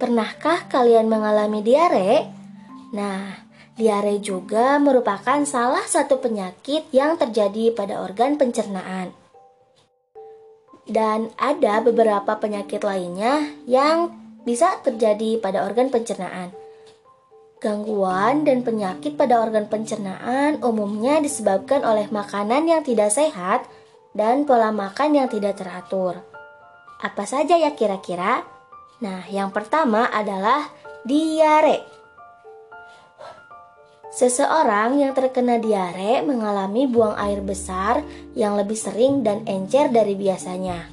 Pernahkah kalian mengalami diare? Nah, diare juga merupakan salah satu penyakit yang terjadi pada organ pencernaan. Dan ada beberapa penyakit lainnya yang bisa terjadi pada organ pencernaan. Gangguan dan penyakit pada organ pencernaan umumnya disebabkan oleh makanan yang tidak sehat dan pola makan yang tidak teratur. Apa saja ya kira-kira? Nah, yang pertama adalah diare. Seseorang yang terkena diare mengalami buang air besar yang lebih sering dan encer dari biasanya.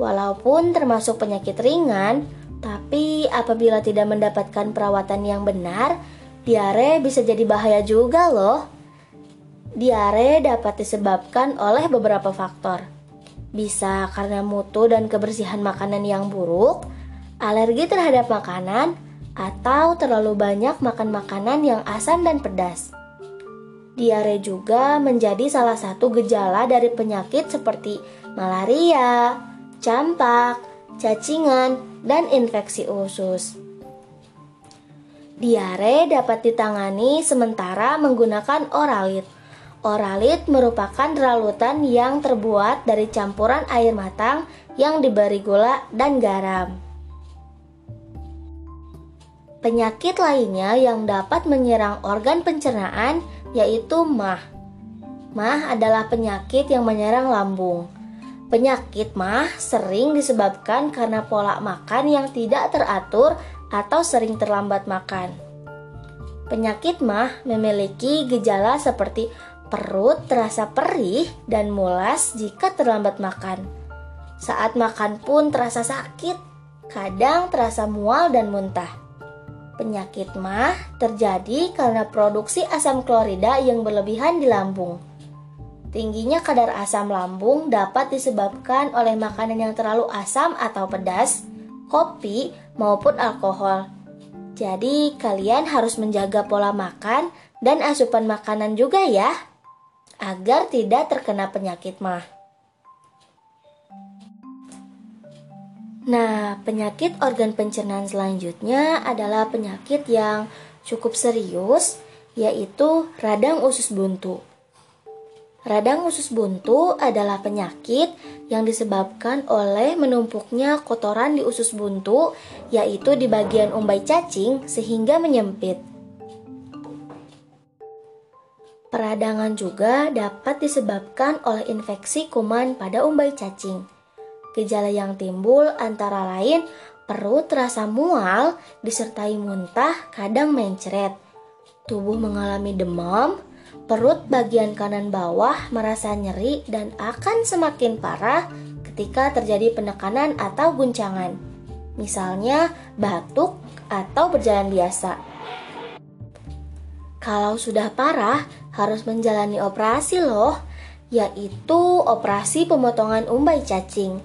Walaupun termasuk penyakit ringan, tapi apabila tidak mendapatkan perawatan yang benar, diare bisa jadi bahaya juga loh. Diare dapat disebabkan oleh beberapa faktor. Bisa karena mutu dan kebersihan makanan yang buruk, alergi terhadap makanan, atau terlalu banyak makan makanan yang asam dan pedas. Diare juga menjadi salah satu gejala dari penyakit seperti malaria, campak, cacingan, dan infeksi usus. Diare dapat ditangani sementara menggunakan oralit. Oralit merupakan ralutan yang terbuat dari campuran air matang yang diberi gula dan garam. Penyakit lainnya yang dapat menyerang organ pencernaan yaitu mah. Mah adalah penyakit yang menyerang lambung. Penyakit mah sering disebabkan karena pola makan yang tidak teratur atau sering terlambat makan. Penyakit mah memiliki gejala seperti perut terasa perih dan mulas jika terlambat makan. Saat makan pun terasa sakit, kadang terasa mual dan muntah. Penyakit mah terjadi karena produksi asam klorida yang berlebihan di lambung. Tingginya kadar asam lambung dapat disebabkan oleh makanan yang terlalu asam atau pedas, kopi, maupun alkohol. Jadi, kalian harus menjaga pola makan dan asupan makanan juga ya, agar tidak terkena penyakit mah. Nah, penyakit organ pencernaan selanjutnya adalah penyakit yang cukup serius, yaitu radang usus buntu. Radang usus buntu adalah penyakit yang disebabkan oleh menumpuknya kotoran di usus buntu, yaitu di bagian umbai cacing, sehingga menyempit. Peradangan juga dapat disebabkan oleh infeksi kuman pada umbai cacing. Gejala yang timbul antara lain perut terasa mual, disertai muntah, kadang mencret, tubuh mengalami demam, Perut bagian kanan bawah merasa nyeri dan akan semakin parah ketika terjadi penekanan atau guncangan. Misalnya batuk atau berjalan biasa. Kalau sudah parah, harus menjalani operasi loh, yaitu operasi pemotongan umbai cacing.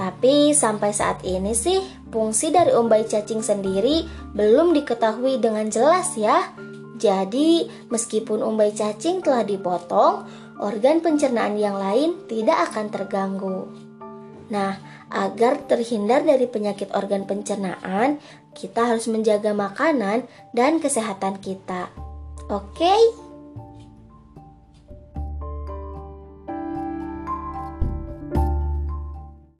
Tapi sampai saat ini sih, fungsi dari umbai cacing sendiri belum diketahui dengan jelas ya. Jadi, meskipun umbai cacing telah dipotong, organ pencernaan yang lain tidak akan terganggu. Nah, agar terhindar dari penyakit organ pencernaan, kita harus menjaga makanan dan kesehatan kita. Oke? Okay?